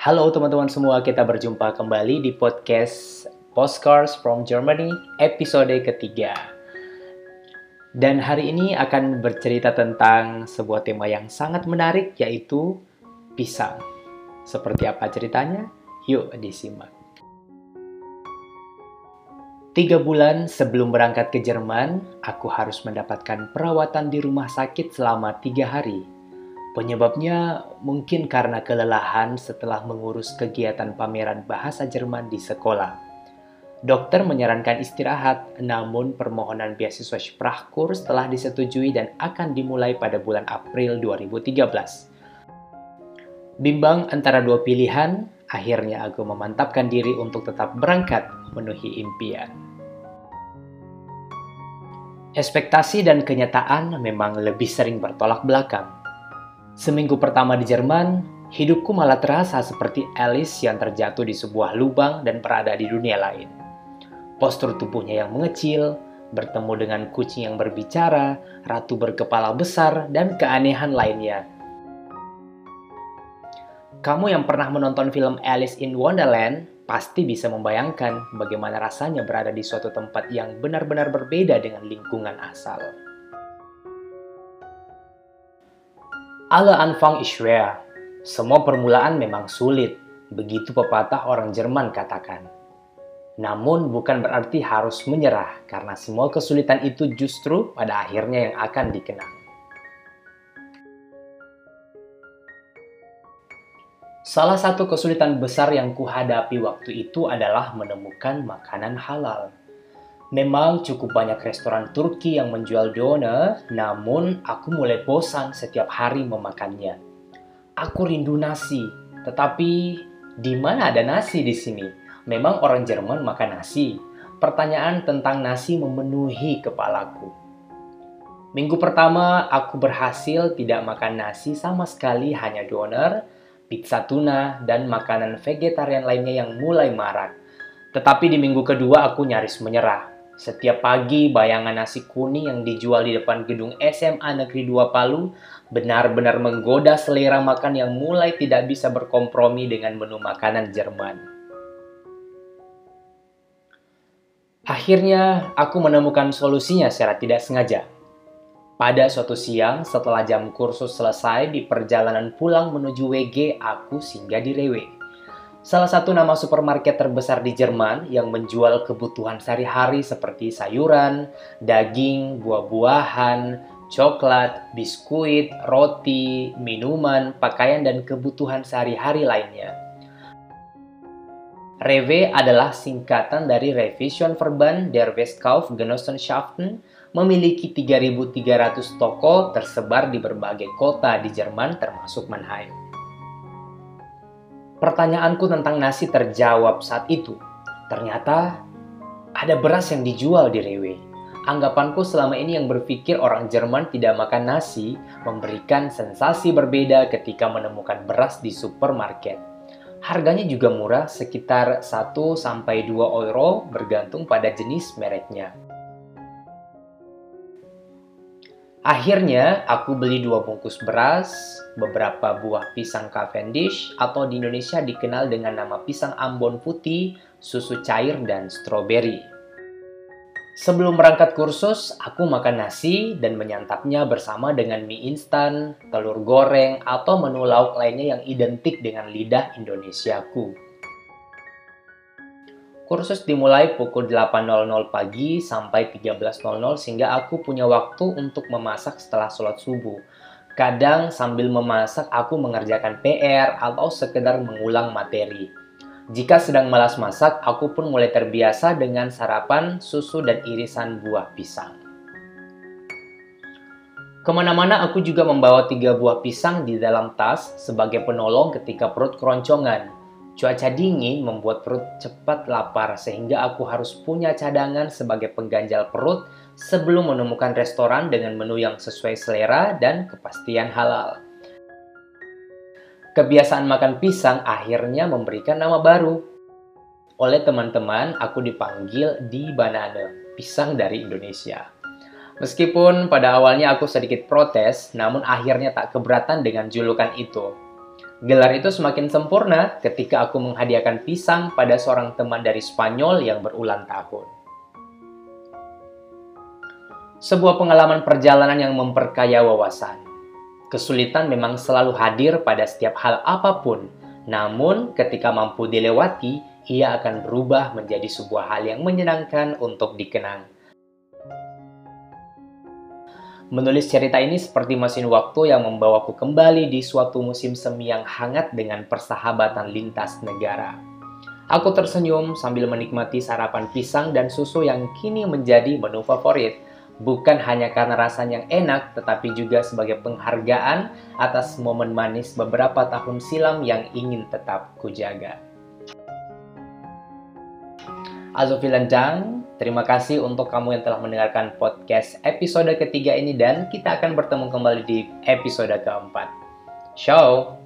Halo teman-teman semua, kita berjumpa kembali di podcast Postcards from Germany episode ketiga. Dan hari ini akan bercerita tentang sebuah tema yang sangat menarik yaitu pisang. Seperti apa ceritanya? Yuk disimak. Tiga bulan sebelum berangkat ke Jerman, aku harus mendapatkan perawatan di rumah sakit selama tiga hari Penyebabnya mungkin karena kelelahan setelah mengurus kegiatan pameran bahasa Jerman di sekolah. Dokter menyarankan istirahat, namun permohonan beasiswa Sprachkurs telah disetujui dan akan dimulai pada bulan April 2013. Bimbang antara dua pilihan, akhirnya aku memantapkan diri untuk tetap berangkat memenuhi impian. Ekspektasi dan kenyataan memang lebih sering bertolak belakang. Seminggu pertama di Jerman, hidupku malah terasa seperti Alice yang terjatuh di sebuah lubang dan berada di dunia lain. Postur tubuhnya yang mengecil, bertemu dengan kucing yang berbicara, ratu berkepala besar, dan keanehan lainnya. Kamu yang pernah menonton film Alice in Wonderland pasti bisa membayangkan bagaimana rasanya berada di suatu tempat yang benar-benar berbeda dengan lingkungan asal. Alle Anfang ist schwer. Semua permulaan memang sulit, begitu pepatah orang Jerman katakan. Namun bukan berarti harus menyerah, karena semua kesulitan itu justru pada akhirnya yang akan dikenang. Salah satu kesulitan besar yang kuhadapi waktu itu adalah menemukan makanan halal. Memang cukup banyak restoran Turki yang menjual doner, namun aku mulai bosan setiap hari memakannya. Aku rindu nasi, tetapi di mana ada nasi di sini? Memang orang Jerman makan nasi. Pertanyaan tentang nasi memenuhi kepalaku. Minggu pertama, aku berhasil tidak makan nasi sama sekali, hanya doner, pizza tuna, dan makanan vegetarian lainnya yang mulai marak. Tetapi di minggu kedua aku nyaris menyerah. Setiap pagi, bayangan nasi kuning yang dijual di depan gedung SMA Negeri 2 Palu benar-benar menggoda selera makan yang mulai tidak bisa berkompromi dengan menu makanan Jerman. Akhirnya, aku menemukan solusinya secara tidak sengaja. Pada suatu siang, setelah jam kursus selesai di perjalanan pulang menuju WG, aku singgah di Rewe salah satu nama supermarket terbesar di Jerman yang menjual kebutuhan sehari-hari seperti sayuran, daging, buah-buahan, coklat, biskuit, roti, minuman, pakaian, dan kebutuhan sehari-hari lainnya. Rewe adalah singkatan dari Revision Verband der Westkaufgenossenschaften, memiliki 3.300 toko tersebar di berbagai kota di Jerman termasuk Mannheim. Pertanyaanku tentang nasi terjawab saat itu. Ternyata ada beras yang dijual di Rewe. Anggapanku selama ini yang berpikir orang Jerman tidak makan nasi memberikan sensasi berbeda ketika menemukan beras di supermarket. Harganya juga murah, sekitar 1-2 euro bergantung pada jenis mereknya. Akhirnya, aku beli dua bungkus beras, beberapa buah pisang Cavendish atau di Indonesia dikenal dengan nama pisang Ambon putih, susu cair, dan stroberi. Sebelum berangkat kursus, aku makan nasi dan menyantapnya bersama dengan mie instan, telur goreng, atau menu lauk lainnya yang identik dengan lidah Indonesiaku. Kursus dimulai pukul 8.00 pagi sampai 13.00 sehingga aku punya waktu untuk memasak setelah sholat subuh. Kadang sambil memasak aku mengerjakan PR atau sekedar mengulang materi. Jika sedang malas masak, aku pun mulai terbiasa dengan sarapan, susu, dan irisan buah pisang. Ke mana-mana aku juga membawa tiga buah pisang di dalam tas sebagai penolong ketika perut keroncongan. Cuaca dingin membuat perut cepat lapar sehingga aku harus punya cadangan sebagai pengganjal perut sebelum menemukan restoran dengan menu yang sesuai selera dan kepastian halal. Kebiasaan makan pisang akhirnya memberikan nama baru. Oleh teman-teman, aku dipanggil di Banana, pisang dari Indonesia. Meskipun pada awalnya aku sedikit protes, namun akhirnya tak keberatan dengan julukan itu. Gelar itu semakin sempurna ketika aku menghadiahkan pisang pada seorang teman dari Spanyol yang berulang tahun. Sebuah pengalaman perjalanan yang memperkaya wawasan. Kesulitan memang selalu hadir pada setiap hal apa pun, namun ketika mampu dilewati, ia akan berubah menjadi sebuah hal yang menyenangkan untuk dikenang. Menulis cerita ini seperti mesin waktu yang membawaku kembali di suatu musim semi yang hangat dengan persahabatan lintas negara. Aku tersenyum sambil menikmati sarapan pisang dan susu yang kini menjadi menu favorit, bukan hanya karena rasanya yang enak, tetapi juga sebagai penghargaan atas momen manis beberapa tahun silam yang ingin tetap kujaga. Dank. Terima kasih untuk kamu yang telah mendengarkan podcast episode ketiga ini dan kita akan bertemu kembali di episode keempat. Ciao.